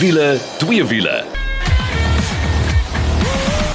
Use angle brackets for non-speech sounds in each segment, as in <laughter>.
Wiele, twee wiele.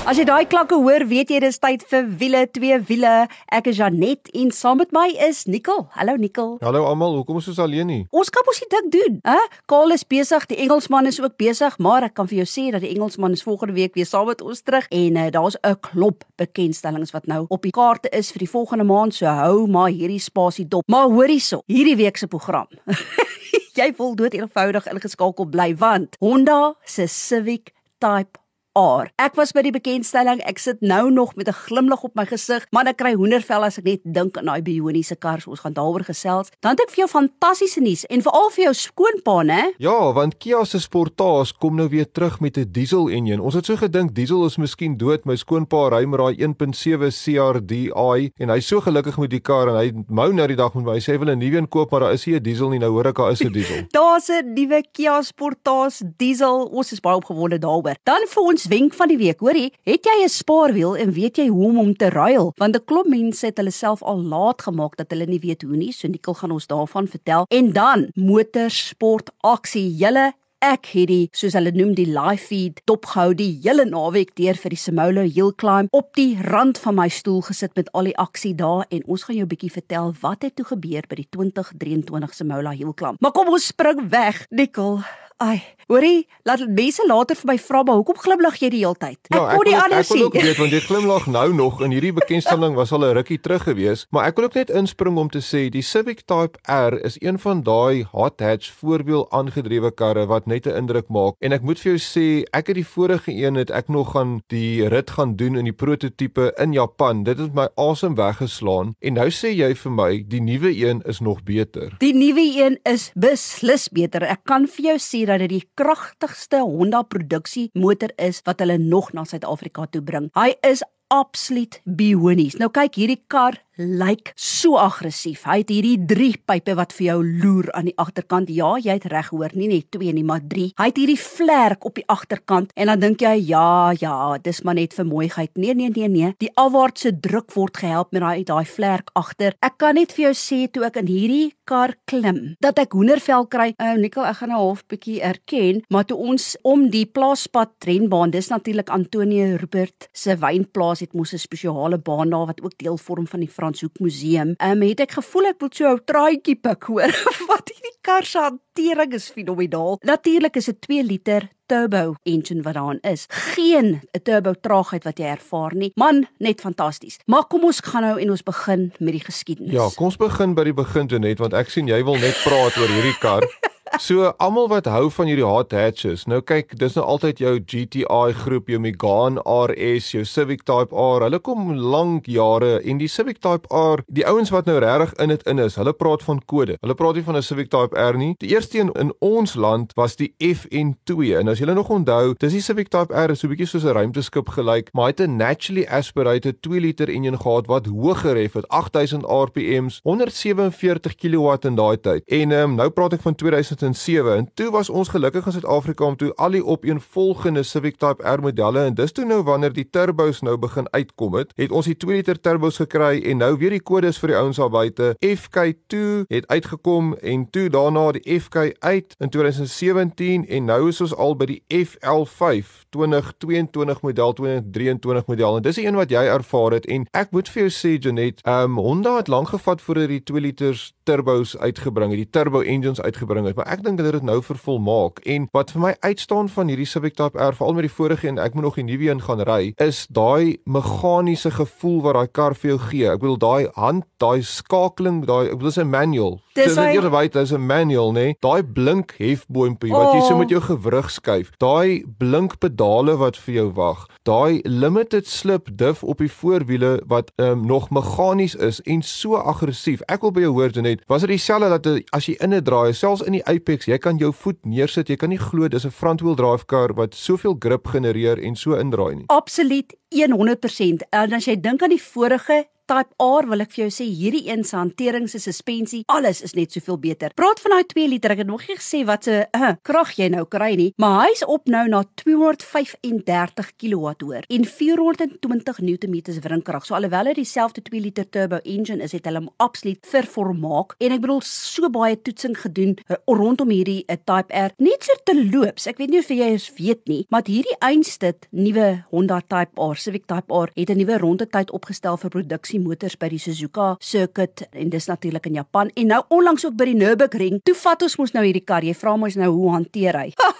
As jy daai klanke hoor, weet jy dis tyd vir wiele, twee wiele. Ek is Janet en saam met my is Nicole. Hallo Nicole. Hallo almal, hoekom is ons alleen nie? Ons kan mos nie dik doen, hè? Karl is besig, die Engelsman is ook besig, maar ek kan vir jou sê dat die Engelsman is volgende week weer saam met ons terug en uh, daar's 'n klop bekendstellings wat nou op die kaarte is vir die volgende maand. So hou maar hierdie spasie dop. Maar hoor hierso, hierdie week se program. <laughs> jy wil dood eenvoudig ingeskakel bly want Honda se Civic Type R. Ek was by die bekendstelling. Ek sit nou nog met 'n glimlag op my gesig, maar ek kry hoendervel as ek net dink aan daai bioniese kar. Ons gaan daaroor gesels. Dan het ek vir jou fantastiese nuus en veral vir jou skoonpa, né? Ja, want Kia se Sportage kom nou weer terug met 'n diesel enjin. Ons het so gedink diesel is miskien dood. My skoonpa ry met daai 1.7 CRDi en hy's so gelukkig met die kar en hy mou nou die dag met my. Hy sê hy wil 'n nuwe een koop, maar daar is nie 'n diesel nie. Nou hoor ek daar is 'n diesel. <laughs> Daar's 'n nuwe Kia Sportage diesel. Ons is baie opgewonde daaroor. Dan vir ons wenk van die week, hoorie, het jy 'n spaarwiel en weet jy hoe om hom te ruil? Want 'n klop mense het hulle self al laat gemaak dat hulle nie weet hoe nie. So Nikkel gaan ons daarvan vertel. En dan motorsport aksie. Julle Ek het die soos hulle noem die live feed dopgehou die hele naweek deur vir die Simolo Hill Climb op die rand van my stoel gesit met al die aksie daar en ons gaan jou 'n bietjie vertel wat het toe gebeur by die 2023 Simolo Hill Climb. Maar kom ons spring weg, Nikkel. Ai, hoorie, laat mense later vir my vra, maar hoekom glimlag jy die hele tyd? Ek ja, kon nie anders sien. Ek wil ook weet want jy glimlag nou nog in hierdie bekendstelling was al 'n rukkie terug gewees, maar ek wil ook net inspring om te sê die Civic Type R is een van daai hot hatch voorwiel aangedrewe karre wat net 'n indruk maak en ek moet vir jou sê, ek het die vorige een het ek nog gaan die rit gaan doen in die prototipe in Japan. Dit het my asem weggeslaan en nou sê jy vir my die nuwe een is nog beter. Die nuwe een is beslis beter. Ek kan vir jou sê dat dit die kragtigste Honda produksie motor is wat hulle nog na Suid-Afrika toe bring. Hy is absoluut bionies. Nou kyk, hierdie kar lyk so aggressief. Hy het hierdie 3 pype wat vir jou loer aan die agterkant. Ja, jy het reg gehoor, nie net 2 nie, maar 3. Hy het hierdie vlerk op die agterkant en dan dink jy, ja, ja, dis maar net vir mooiheid. Nee, nee, nee, nee. Die afwaartse druk word gehelp met daai daai vlerk agter. Ek kan net vir jou sê toe ek in hierdie kar klim, dat ek hoendervel kry. Ou uh, Nikkel, ek gaan nou half bietjie erken, maar toe ons om die plaaspad renbaan, dis natuurlik Antonio Rupert se wynplaas het mos 'n spesiale baan daar wat ook deel vorm van die Franshoek Museum. Ehm um, het ek gevoel ek wil so 'n traantjie pik hoor <laughs> wat hierdie kar se hantering is fenomenaal. Natuurlik is dit 2 liter turbo engine wat daarin is. Geen 'n turbo traagheid wat jy ervaar nie. Man, net fantasties. Maar kom ons gaan nou en ons begin met die geskiedenis. Ja, kom ons begin by die begin net want ek sien jy wil net praat oor hierdie kar. <laughs> So almal wat hou van hierdie hot hatches. Nou kyk, dis nou altyd jou GTI groep, jou Megane RS, jou Civic Type R. Hulle kom lank jare en die Civic Type R, die ouens wat nou regtig in dit in is, hulle praat van kode. Hulle praat nie van 'n Civic Type R nie. Die eerste een in ons land was die FN2. En as julle nog onthou, dis die Civic Type R so 'n bietjie soos 'n ruimteskip gelyk, maar hy het 'n naturally aspirated 2 liter enjin gehad wat hoër het, het 8000 RPM's, 147 kW in daai tyd. En um, nou praat ek van 2000 2007 en toe was ons gelukkig in Suid-Afrika om toe al die opeenvolgende Civic Type R modelle en dis toe nou wanneer die turbos nou begin uitkom het, het ons die 2 liter turbos gekry en nou weer die kodes vir die ouens daar buite. FK2 het uitgekom en toe daarna die FK8 in 2017 en nou is ons al by die FL5 2022 model 2023 model en dis die een wat jy ervaar het en ek moet vir jou sê Janet, um Honda het lank gevat voordat die 2 liters turbos uitgebring het, die turbo engines uitgebring het, maar ek dink hulle het dit nou vervolmaak. En wat vir my uitstaan van hierdie Civic Type R, veral met die vorige en ek moet nog die nuwe een gaan ry, is daai meganiese gevoel wat daai kar vir jou gee. Ek bedoel daai hand, daai skakeling, daai ek bedoel dis 'n manual. Dis net hier by, dis 'n manual, nê? Nee? Daai blink hefboompie wat jy so met jou gewrig skuif. Daai blink pedale wat vir jou wag. Daai limited slip diff op die voorwiele wat um, nog meganies is en so aggressief. Ek wil by jou hoor, Janet, was dit dieselfde dat as jy in 'n draai, selfs in die Apex, jy kan jou voet neersit, jy kan nie glo dis 'n front wheel drive kar wat soveel grip genereer en so indraai nie. Absoluut 100%. En as jy dink aan die vorige Type R wil ek vir jou sê hierdie een se hantering se suspensie alles is net soveel beter. Praat van daai 2 liter ek het nog nie gesê wat se uh, krag jy nou kry nie, maar hy's op nou na 235 kW en 420 Nm wringkrag. So alhoewel dit dieselfde 2 liter turbo engine is, het hulle hom absoluut verformaak en ek bedoel so baie toetsing gedoen uh, rondom hierdie uh, Type R. Net so te loops. Ek weet nie of jy eens weet nie, maar hierdie eindstit nuwe Honda Type R, Civic Type R het 'n nuwe rondetyd opgestel vir produksie die motors by die Suzuka circuit en dis natuurlik in Japan en nou onlangs ook by die Nürburgring. Toe vat ons mos nou hierdie kar. Jy vra mos nou hoe hanteer hy? Ha,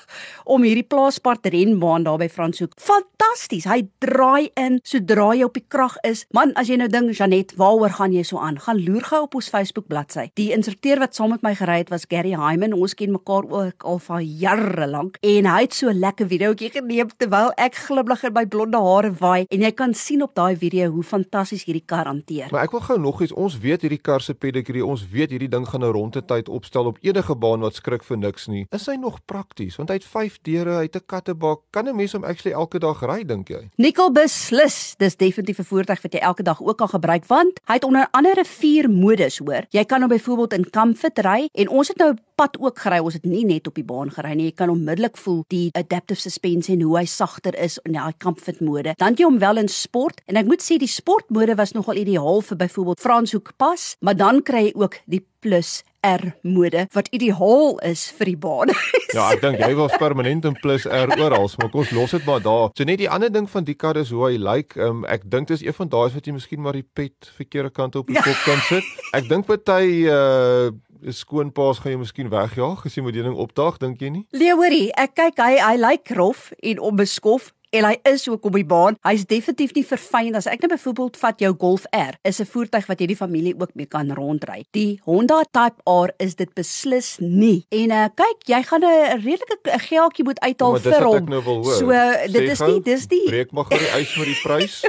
om hierdie plaaspart renbaan daar by Franshoek. Fantasties. Hy draai in sodra jy op die krag is. Man, as jy nou dink Janet, waaroor gaan jy so aan? Gaan loer gou op ons Facebook bladsy. Die instrukteur wat saam met my gery het was Gary Hyman. Ons ken mekaar ook al van jare lank en hy het so 'n lekker videoetjie geneem terwyl ek glimlag in my blonde hare waai en jy kan sien op daai video hoe fantasties hierdie kar hanteer. Maar ek wil gou nog iets, ons weet hierdie kar se pedigree, ons weet hierdie ding gaan 'n rondetyd opstel op enige baan wat skrik vir niks nie. Is hy nog prakties? Want hy het 5 deure, hy het 'n kattebak. Kan 'n mens hom actually elke dag ry, dink jy? Nikkel beslis, dis definitief 'n voertuig wat jy elke dag ook kan gebruik want hy het onder andere 4 modus, hoor. Jy kan hom byvoorbeeld in comfort ry en ons het nou pad ook gery. Ons het nie net op die baan gery nie. Jy kan onmiddellik voel die adaptive suspensie en hoe hy sagter is in daai comfort mode. Dan jy hom wel in sport en ek moet sê die sport mode was nogal ideaal vir byvoorbeeld Franshoek pas, maar dan kry jy ook die plus R mode wat ideaal is vir die baan. ja, ek dink jy was permanent in plus R oral, maar kom ons los dit maar daar. So net die ander ding van die kar is hoe hy lyk. Like. Um, ek dink dis een van daai wat jy miskien maar die pet verkeerde kant op die ja. kop kan sit. Ek dink party uh skoonpaas gaan jy miskien wegjaag as jy met die ding opdaag, dink jy nie? Leorie, ek kyk hy hy lyk rof en onbeskof en hy is ook op die baan. Hy's definitief nie verfyn as ek net nou byvoorbeeld vat jou Golf R, is 'n voertuig wat jy die familie ook mee kan rondry. Die Honda Type R is dit beslis nie. En uh, kyk, jy gaan 'n redelike geldjie moet uithaal vir hom. Nou so dit is nie, dis nie. Breek maar gou die ys met die prys.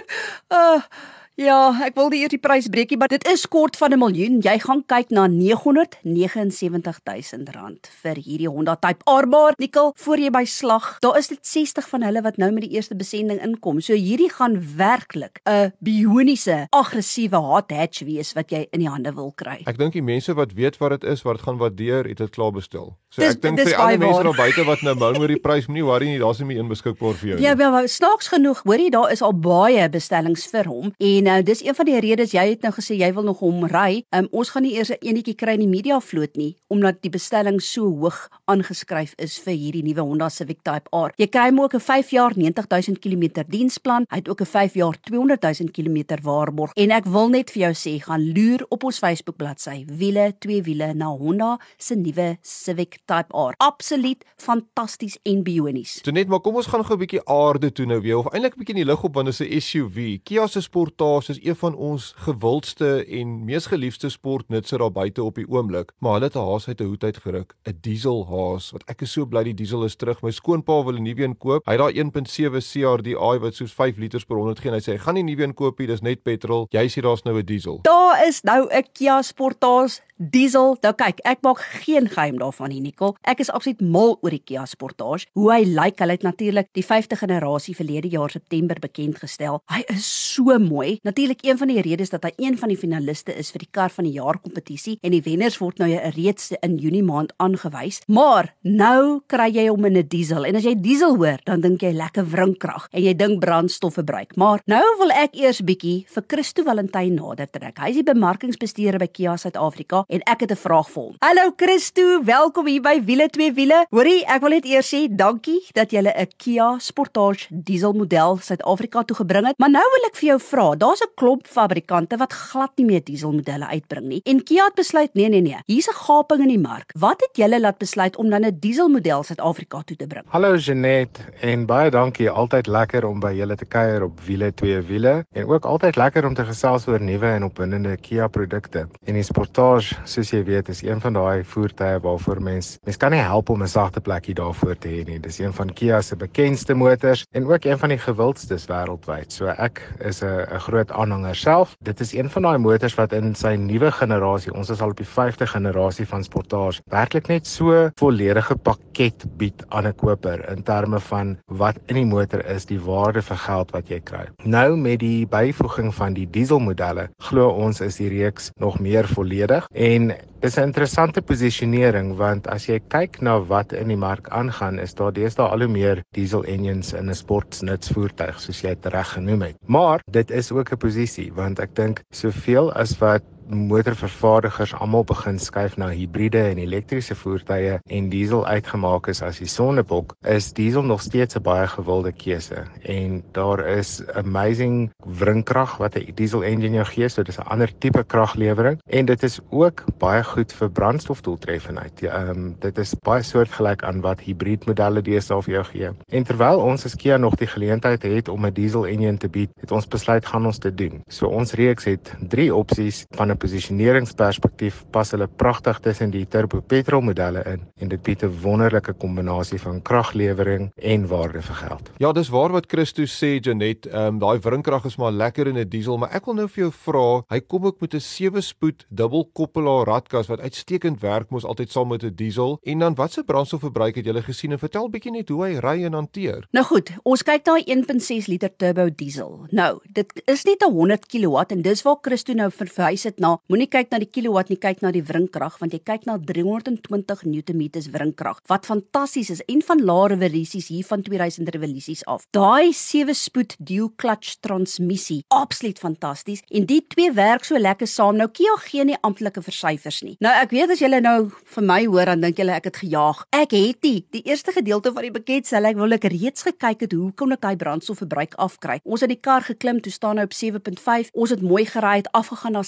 uh, <laughs> Ja, ek wil die eers die prys breekie, maar dit is kort van 'n miljoen. Jy gaan kyk na 979000 rand vir hierdie Honda Type R maar nikkel voor jy by slag. Daar is dit 60 van hulle wat nou met die eerste besending inkom. So hierdie gaan werklik 'n bioniese, aggressiewe hot hatch wees wat jy in die hande wil kry. Ek dink die mense wat weet wat dit is, wat dit gaan waardeer, het dit klaar bestel. So dis, ek dink vir al die mense daar buite wat nou bou met die prys, moenie worry nie, daar's nie een beskikbaar vir jou ja, nie. Ja, wel, snaaks genoeg, hoorie, daar is al baie bestellings vir hom en nou dis een van die redes jy het nou gesê jy wil nog hom ry. Um, ons gaan nie eers 'n enetjie kry in die media vloot nie omdat die bestelling so hoog aangeskryf is vir hierdie nuwe Honda Civic Type R. Jy kry hom ook 'n 5 jaar 90000 km diensplan. Hy het ook 'n 5 jaar 200000 km waarborg. En ek wil net vir jou sê, gaan loer op ons Facebook bladsy wiele twee wiele na Honda se nuwe Civic Type R. Absoluut fantasties en bionies. So net maar kom ons gaan gou 'n bietjie aarde toe nou weer of eintlik 'n bietjie in die lug op want dit is 'n SUV. Kia se Sportage is een van ons gewildste en mees geliefde sportnutse daar buite op die oomblik, maar hulle het 'n haas uit 'n hoed uitgeruk, 'n diesel haas wat ek is so bly die diesel is terug. My skoonpa wil 'n nuwe een koop. Hy het daai 1.7 CRDI wat soos 5 liters per 100 gee en hy sê hy gaan nie 'n nuwe een koop nie, dis net petrol. Jy sê daar's nou 'n diesel. Daar is nou 'n Kia Sportage diesel. Nou kyk, ek maak geen geheim daarvan nie, Nicole. Ek is absoluut mal oor die Kia Sportage. Hoe hy lyk, hulle het natuurlik die 5de generasie verlede jaar September bekend gestel. Hy is so mooi. Natuurlik een van die redes dat hy een van die finaliste is vir die kar van die jaar kompetisie en die wenners word nou reeds in Junie maand aangewys. Maar nou kry jy hom in 'n diesel en as jy diesel hoor, dan dink jy lekker wringkrag en jy dink brandstofverbruik. Maar nou wil ek eers bietjie vir Christo Valentyn nader trek. Hy is die bemarkingsbestuurder by Kia Suid-Afrika en ek het 'n vraag vir hom. Hallo Christo, welkom hier by Wiele 2 Wiele. Hoorie, ek wil net eers sê dankie dat jy 'n Kia Sportage dieselmodel Suid-Afrika toe gebring het. Maar nou wil ek vir jou vra, daar's 'n klomp fabrikante wat glad nie meer dieselmodelle uitbring nie. En Kia het besluit, nee nee nee, hier's 'n gaping in die mark. Wat het julle laat besluit om dan 'n dieselmodel Suid-Afrika toe te bring? Hallo Jenet en baie dankie. Altyd lekker om by julle te kuier op Wiele 2 Wiele en ook altyd lekker om te gesels oor nuwe en opwindende Kia produkte. En die Sportage soos jy weet, is een van daai voertuie waarvoor mens mens kan nie help om 'n sagte plekkie daarvoor te hê nie. Dis een van Kia se bekendste motors en ook een van die gewildstes wêreldwyd. So ek is 'n 'n groot aanhanger self. Dit is een van daai motors wat in sy nuwe generasie, ons is al op die 5de generasie van Sportage, werklik net so volledige pakket bied aan 'n koper in terme van wat in die motor is, die waarde vir geld wat jy kry. Nou met die byvoeging van die dieselmodelle, glo ons is die reeks nog meer volledig en dis 'n interessante posisionering want as jy kyk na wat in die mark aangaan, is daar deesdae al hoe meer diesel engines in 'n sportnutsvoertuig soos jy dit reg genoem het. Maar dit is ook 'n posisie want ek dink soveel as wat motorvervaardigers almal begin skuif na hibriede en elektriese voertuie en diesel uitgemaak is as die sonnebok, is diesel nog steeds 'n baie gewilde keuse. En daar is amazing wrinkrag wat 'n diesel engine jou gee, so dis 'n ander tipe kraglewering en dit is ook baie goed vir brandstofdoeltreffendheid. Ja, ehm um, dit is baie soortgelyk aan wat hibriedmodelle deesdae vir jou gee. En terwyl ons as Kia nog die geleentheid het om 'n diesel engine te bied, het ons besluit gaan ons dit doen. So ons reeks het 3 opsies van 'n posisioneringsperspektief pas hulle pragtig tussen die turbo petrol modelle in en dit bied 'n wonderlike kombinasie van kraglewering en waarde vir geld. Ja, dis waar wat Christo sê Janet, ehm um, daai wrinkrag is maar lekker in 'n diesel, maar ek wil nou vir jou vra, hy kom ook met 'n 7-spoed dubbelkoppelaar radkas wat uitstekend werk mos altyd saam met 'n diesel. En dan watse brandstofverbruik het jy gelees en vertel bietjie net hoe hy ry en hanteer? Nou goed, ons kyk 'n 1.6 liter turbo diesel. Nou, dit is net 'n 100 kW en dis waar Christo nou verwys het na moenie kyk na die kilowatt nie, kyk na die wringkrag want jy kyk na 320 Newtonmeters wringkrag wat fantasties is en van lae revolusies hier van 2000 revolusies af. Daai 7-spoed dual clutch transmissie, absoluut fantasties en die twee werk so lekker saam. Nou Kia gee nie amptelike versyfers nie. Nou ek weet as julle nou vir my hoor dan dink julle ek het gejaag. Ek het nie. Die eerste gedeelte van die pakket sê ek wil ek reeds gekyk het hoe kon ek daai brandstofverbruik afkry. Ons het die kar geklim, toe staan hy op 7.5. Ons het mooi gery het afgegaan na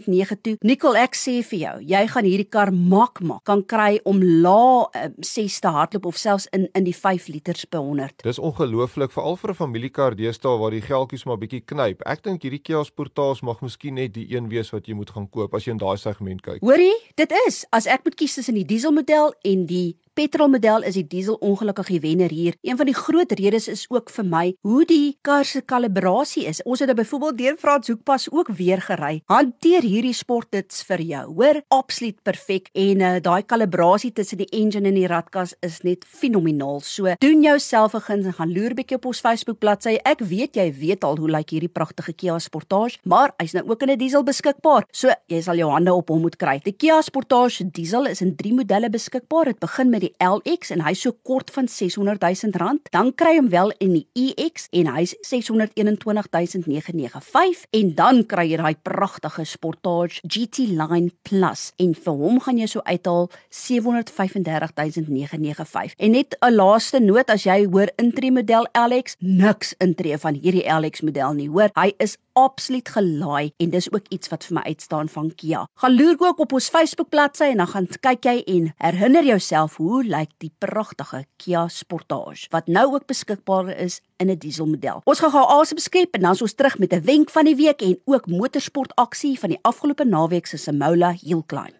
6.9 toe. Nicole, ek sê vir jou, jy gaan hierdie kar mak mak kan kry om lae uh, 6 te hardloop of selfs in in die 5 liters per 100. Dis ongelooflik veral vir 'n familiekar deesdae waar die geldjies maar bietjie knyp. Ek dink hierdie Kia Sportage mag miskien net die een wees wat jy moet gaan koop as jy in daai segment kyk. Hoorie, dit is as ek moet kies tussen die dieselmodel en die petrolmodel is die diesel ongelukkig die wenner hier. Een van die groot redes is ook vir my hoe die kar se kalibrasie is. Ons het dit byvoorbeeld deur Frans Hoekpas ook weer gery. Hanteer hierdie sport dit vir jou. Hoor, absoluut perfek en uh, daai kalibrasie tussen die engine en die radkas is net fenomenaal. So, doen jouself 'n guns en gaan loer bietjie op ons Facebook bladsy. Ek weet jy weet al hoe lyk hierdie pragtige Kia Sportage, maar hy's nou ook in 'n diesel beskikbaar. So, jy sal jou hande op hom moet kry. Die Kia Sportage diesel is in 3 modelle beskikbaar. Dit begin met die LX en hy's so kort van 600 000 rand. Dan kry hom wel in die EX en hy's 621995 en dan kry jy daai pragtige Sportage GT Line Plus en vir hom gaan jy so uithaal 735995. En net 'n laaste noot as jy hoor intree model LX, niks intree van hierdie LX model nie, hoor. Hy is absoluut gelaai en dis ook iets wat vir my uitstaan van Kia. Gaan loer ook op ons Facebook bladsy en dan gaan kyk jy en herinner jouself hoe lyk die pragtige Kia Sportage wat nou ook beskikbaar is in 'n dieselmodel. Ons gaan gou asem skep en dan is ons terug met 'n wenk van die week en ook motorsport aksie van die afgelope naweek se Simola Hill Climb.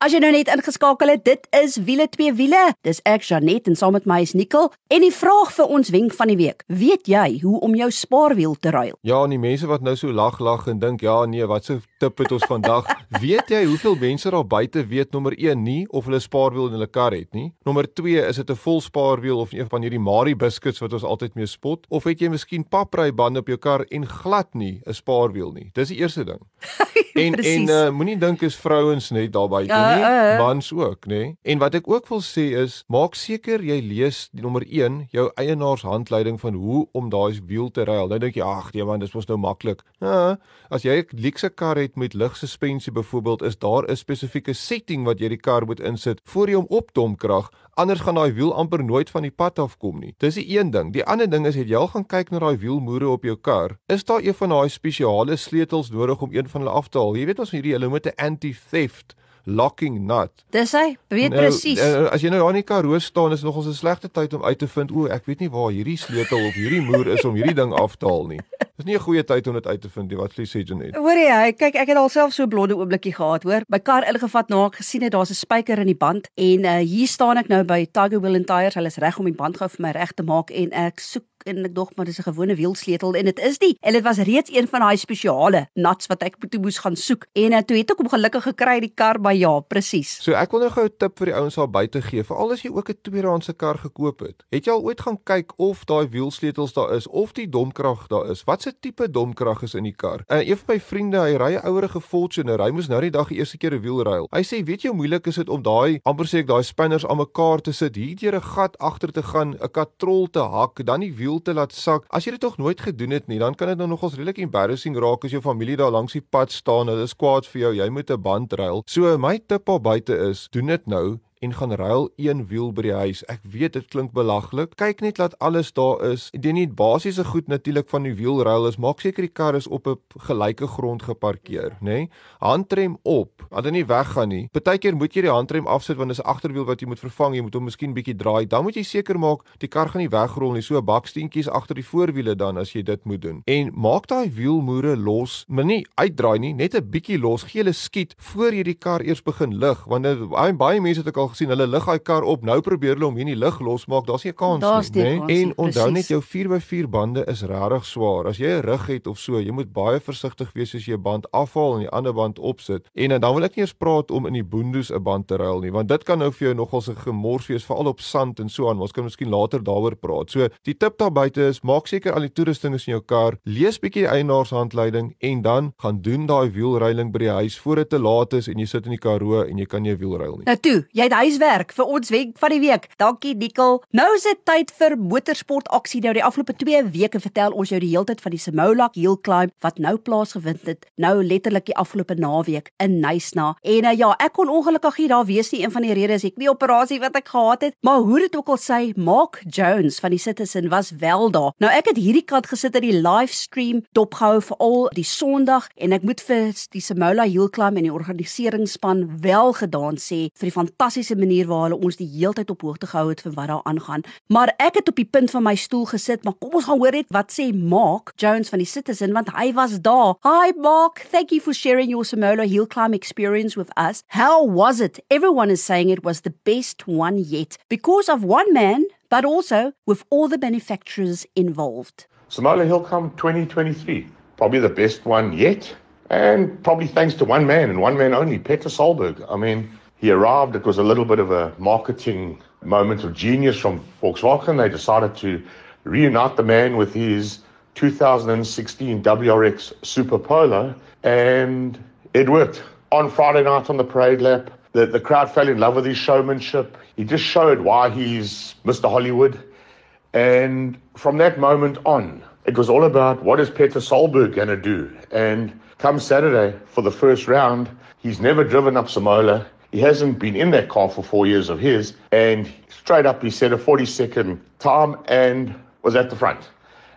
As jy nou net ingeskakel het, dit is wiele twee wiele. Dis ek Janet en saam met my is Nicole en die vraag vir ons wenk van die week. Weet jy hoe om jou spaarwiel te ruil? Ja, en die mense wat nou so lag lag en dink, ja nee, wat se tip het ons vandag? <laughs> weet jy hoeveel mense daar buite weet nommer 1 nie of hulle spaarwiel in hulle kar het nie? Nommer 2, is dit 'n vol spaarwiel of een van hierdie Marie biscuits wat ons altyd mee spot? Of het jy miskien papry bande op jou kar en glad nie 'n spaarwiel nie? Dis die eerste ding. <laughs> en en uh, moenie dink is vrouens net daar buite en nie Uh, uh. mans ook, nê? En wat ek ook wil sê is, maak seker jy lees die nommer 1 jou eienaarshandleiding van hoe om daai wiel te ruil. Nou dink jy, ag, nee man, dis mos nou maklik. Ja, as jy 'n luxe kar het met lugsuspensie byvoorbeeld, is daar 'n spesifieke setting wat jy die kar moet insit voor jy hom opdomkrag, anders gaan daai wiel amper nooit van die pad af kom nie. Dis die een ding. Die ander ding is het jy al gaan kyk na daai wielmoere op jou kar? Is daar een van daai spesiale sleutels nodig om een van hulle af te haal? Jy weet ons hierdie hulle moet 'n anti-theft locking nut. Dis hy, weet presies. Nou, as jy nou daar in die Karoo staan, is nogals 'n slegte tyd om uit te vind, o, ek weet nie waar hierdie sleutel of hierdie moer is om hierdie ding af te haal nie. Dis nie 'n goeie tyd om dit uit te vind nie. Wat sê Janet? Hoor jy, kyk ek het alself so 'n blonde oombliekie gehad, hoor. My kar ingevat na ek gesien het daar's 'n spyker in die band en uh, hier staan ek nou by Tiger Wheel and Tires. Hulle is reg om die band gou vir my reg te maak en ek soek en ek dog maar dis 'n gewone wielsleutel en dit is nie. En dit was reeds een van daai spesiale nuts wat ek toe moes gaan soek. En uh, toe het ek hom gelukkig gekry die kar by ja, presies. So ek wil nou gou 'n tip vir die ouens daar buite gee, veral as jy ook 'n tweedehandse kar gekoop het. Het jy al ooit gaan kyk of daai wielsleutels daar is of die domkrag daar is? Wat se tipe domkrag is in die kar? Uh, een van my vriende, hy ry 'n ouerige Fortuner. Hy moes nou die dag die eerste keer 'n wiel ruil. Hy sê, "Weet jy hoe moeilik is dit om daai amper sê ek daai spinners aan mekaar te sit, hier deur 'n gat agter te gaan, 'n katrol te hak, dan die wiel te laat sak. As jy dit tog nooit gedoen het nie, dan kan dit nou nogals redelik embarrassing raak as jou familie daar langs die pad staan. Hulle is kwaad vir jou. Jy moet 'n band ruil. So my tip daar buite is, doen dit nou en gaan ruil een wiel by die huis. Ek weet dit klink belaglik. Kyk net dat alles daar is. Die nie basiese goed natuurlik van die wielruil is, maak seker die kar is op 'n gelyke grond geparkeer, nê? Nee? Handrem op, dat hy nie weggaan nie. Partykeer moet jy die handrem afsit want dis 'n agterwiel wat jy moet vervang. Jy moet hom miskien bietjie draai. Dan moet jy seker maak die kar gaan nie wegrol nie. So 'n baksteentjies agter die voorwiele dan as jy dit moet doen. En maak daai wielmoere los, maar nie uitdraai nie, net 'n bietjie los. Gee hulle skiet voor jy die kar eers begin lig want baie baie mense het ek al gesien hulle lig daai kar op. Nou probeer hulle om hier nie lig losmaak. Daar's nie 'n kans Daar's nie, né? kans En onthou net jou 4x4 bande is regtig swaar. As jy 'n rug het of so, jy moet baie versigtig wees as jy 'n band afhaal en die ander band opsit. En dan wil ek nie eens praat om in die boondoes 'n band te ruil nie, want dit kan nou vir jou nogals 'n gemors wees veral op sand en so aan. Ons kan miskien later daaroor praat. So, die tip daar buite is, maak seker al die toerusting is in jou kar, lees bietjie die eienaarshandleiding en dan gaan doen daai wielruiling by die huis voor dit te laat is en jy sit in die Karoo en jy kan nie 'n wiel ruil nie. Nou toe, jy het huiswerk vir ons wenk van die week. Dankie Nikkel. Nou is dit tyd vir motorsport aksie. Nou die afgelope 2 weke vertel ons jou die heeltyd van die Simolak Hill Climb wat nou plaasgevind het. Nou letterlik die afgelope naweek in Nysna. En uh, ja, ek kon ongelukkig nie daar wees nie. Een van die redes ek nie operasie wat ek gehad het, maar hoe dit ook al sê, Mark Jones van die Citizen was wel daar. Nou ek het hierdie kant gesit in die livestream dopgehou vir al die Sondag en ek moet vir die Simola Hill Climb en die organiseringsspan wel gedaan sê vir die fantastiese manier waar hulle ons die heeltyd op hoogte gehou het vir wat daar aangaan. Maar ek het op die punt van my stoel gesit, maar kom ons gaan hoor net wat sê Mark Jones van die Citizen want hy was daar. Hi Mark, thank you for sharing your Simola Hill Climb experience with us. How was it? Everyone is saying it was the best one yet because of one man, but also with all the manufacturers involved. Samola Hill Climb 2023, probably the best one yet. And probably thanks to one man and one man only, Peter Solberg. I mean, he arrived, it was a little bit of a marketing moment of genius from Volkswagen. They decided to reunite the man with his 2016 WRX Super Polo, and it worked. On Friday night on the parade lap, the, the crowd fell in love with his showmanship. He just showed why he's Mr. Hollywood. And from that moment on, it was all about what is Peter Solberg going to do. And come Saturday for the first round, he's never driven up Samola. He hasn't been in that car for four years of his. And straight up, he set a 40 second time and was at the front.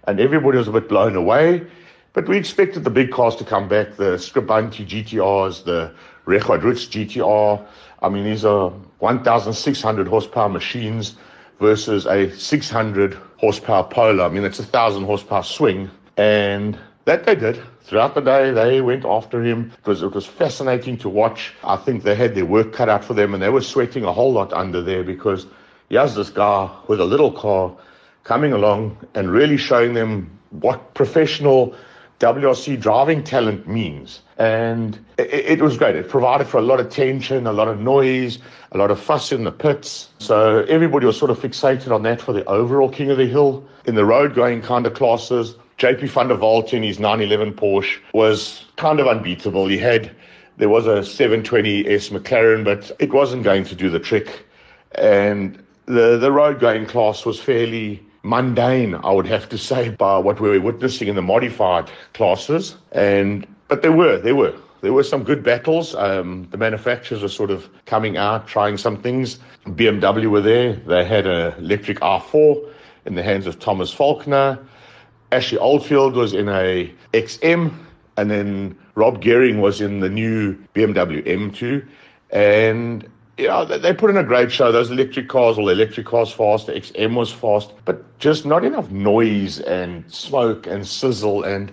And everybody was a bit blown away. But we expected the big cars to come back the Scribanti GTRs, the Rechard Roots GTR. I mean, these are 1,600 horsepower machines versus a 600 horsepower Polo. I mean, it's a 1,000 horsepower swing. And that they did. Throughout the day, they went after him. Was, it was fascinating to watch. I think they had their work cut out for them and they were sweating a whole lot under there because here's this guy with a little car coming along and really showing them what professional WRC driving talent means. And it, it, was great. It provided for a lot of tension, a lot of noise, a lot of fuss in the pits. So everybody was sort of fixated on that for the overall King of the Hill. In the road going kind of classes, JP van der Walt in his 911 Porsche was kind of unbeatable. He had There was a 720S McLaren, but it wasn't going to do the trick. And the, the road going class was fairly mundane, I would have to say, by what we were witnessing in the modified classes. And but there were, there were. There were some good battles. Um, the manufacturers were sort of coming out, trying some things. BMW were there. They had an electric R4 in the hands of Thomas Faulkner. Ashley Oldfield was in a XM, and then Rob Gehring was in the new BMW M2. And yeah, they put in a great show. Those electric cars, all electric cars fast, the XM was fast, but just not enough noise and smoke and sizzle. And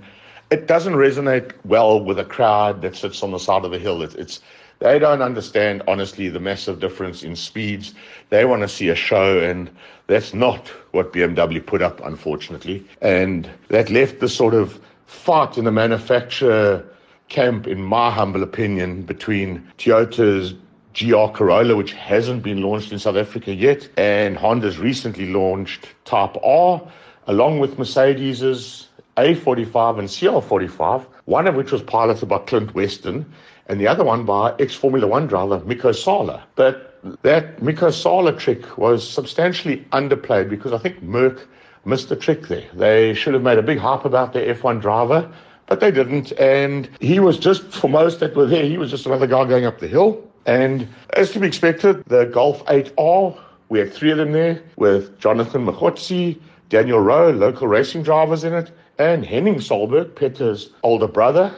it doesn't resonate well with a crowd that sits on the side of the hill. It, it's they don't understand, honestly, the massive difference in speeds. They want to see a show, and that's not what BMW put up, unfortunately. And that left the sort of fight in the manufacturer camp, in my humble opinion, between Toyota's GR Corolla, which hasn't been launched in South Africa yet, and Honda's recently launched Type R, along with Mercedes's A45 and CL45, one of which was piloted by Clint Weston, and the other one by ex Formula One driver Mikko Sala. But that Mikko Sala trick was substantially underplayed because I think Merck missed the trick there. They should have made a big hype about their F1 driver, but they didn't. And he was just, for most that were there, he was just another guy going up the hill. And as to be expected, the Golf 8R, we had three of them there with Jonathan Machotsi, Daniel Rowe, local racing drivers in it, and Henning Solberg, Peter's older brother,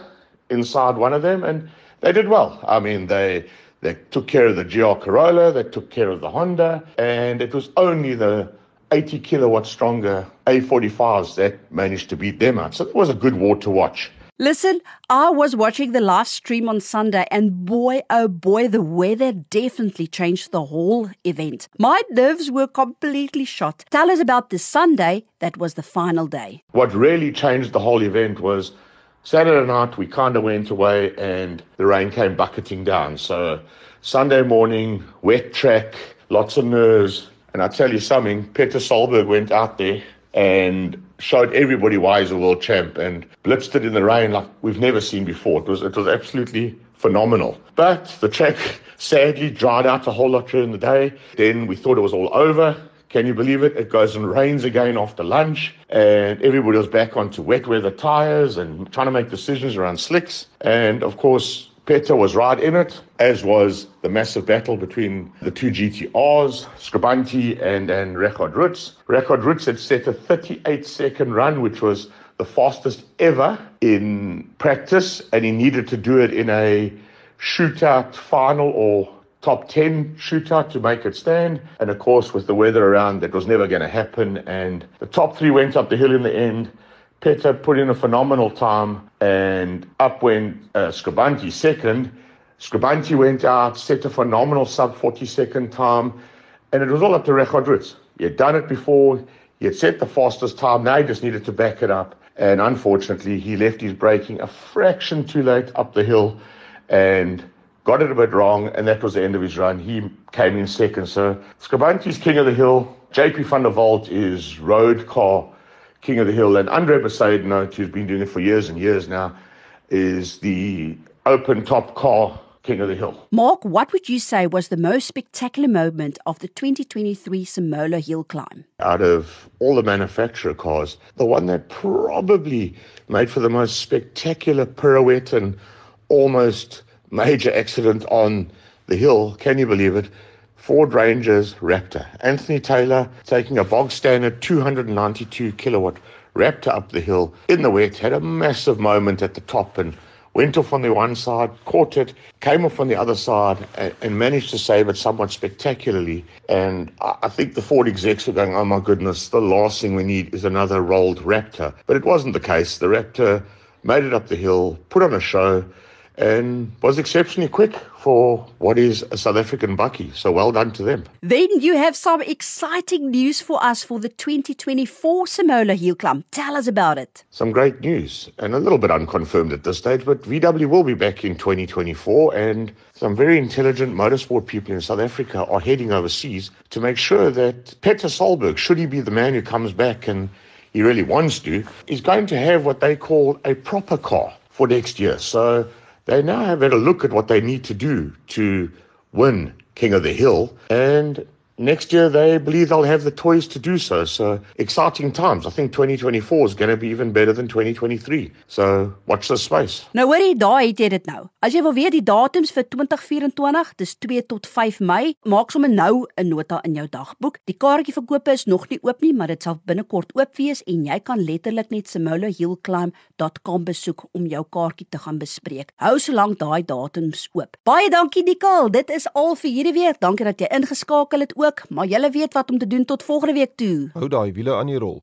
inside one of them. And they did well. I mean, they they took care of the GR Corolla, they took care of the Honda, and it was only the 80 kilowatt stronger A45s that managed to beat them out. So it was a good war to watch. Listen, I was watching the live stream on Sunday, and boy, oh boy, the weather definitely changed the whole event. My nerves were completely shot. Tell us about this Sunday that was the final day. What really changed the whole event was Saturday night, we kind of went away and the rain came bucketing down. So Sunday morning, wet track, lots of nerves. And I tell you something, Peter Solberg went out there and showed everybody why he's a world champ and blitzed it in the rain like we've never seen before. It was it was absolutely phenomenal. But the track <laughs> sadly dried out a whole lot during the day. Then we thought it was all over. Can you believe it? It goes and rains again after lunch, and everybody was back onto wet weather tires and trying to make decisions around slicks. And of course, Peter was right in it, as was the massive battle between the two GTRs, Scribante and, and Record Roots. Record Roots had set a 38 second run, which was the fastest ever in practice, and he needed to do it in a shootout final or top 10 shootout to make it stand. And of course, with the weather around, that was never going to happen. And the top three went up the hill in the end. Peter put in a phenomenal time, and up went uh, Scribante second. Scribante went out, set a phenomenal sub 40 second time, and it was all up to Record Roots. He had done it before, he had set the fastest time, now he just needed to back it up. And unfortunately, he left his braking a fraction too late up the hill, and got it a bit wrong, and that was the end of his run. He came in second. So Scribante's king of the hill. JP van der Walt is road car king of the hill. And Andre Besaidnout, who's been doing it for years and years now, is the open top car king of the hill. Mark, what would you say was the most spectacular moment of the 2023 Simola Hill Climb? Out of all the manufacturer cars, the one that probably made for the most spectacular pirouette and almost major accident on the hill. Can you believe it? Ford Ranger's Raptor. Anthony Taylor taking a bog standard 292 kilowatt Raptor up the hill in the wet, had a massive moment at the top and went off on the one side, caught it, came off on the other side, and, and managed to save it somewhat spectacularly. And I, I think the Ford execs were going, oh my goodness, the last thing we need is another rolled Raptor. But it wasn't the case. The Raptor made it up the hill, put on a show, and was exceptionally quick for what is a South African bucky. So well done to them. Then you have some exciting news for us for the 2024 Simola Hill Climb. Tell us about it. Some great news, and a little bit unconfirmed at this stage, but VW will be back in 2024, and some very intelligent motorsport people in South Africa are heading overseas to make sure that Peter Solberg, should he be the man who comes back and he really wants to, is going to have what they call a proper car for next year. So They now have had a look at what they need to do to win King of the Hill, and next year they believe they'll have the toys to do so. So exciting times. I think 2024 is going to be even better than 2023. So watch this space. Nou hoorie, daai het jy dit nou. As jy wil weet die datums vir 2024, dis 2 tot 5 Mei, maak sommer nou 'n nota in jou dagboek. Die kaartjieverkope is nog nie oop nie, maar dit sal binnekort oop wees en jy kan letterlik net simolahillclimb.com besoek om jou kaartjie te gaan bespreek. Hou solank daai datums oop. Baie dankie Dikal, dit is al vir hierdie week. Dankie dat jy ingeskakel het ook, maar jy weet wat om te doen tot volgende week toe. Hou daai wiele aan die rol.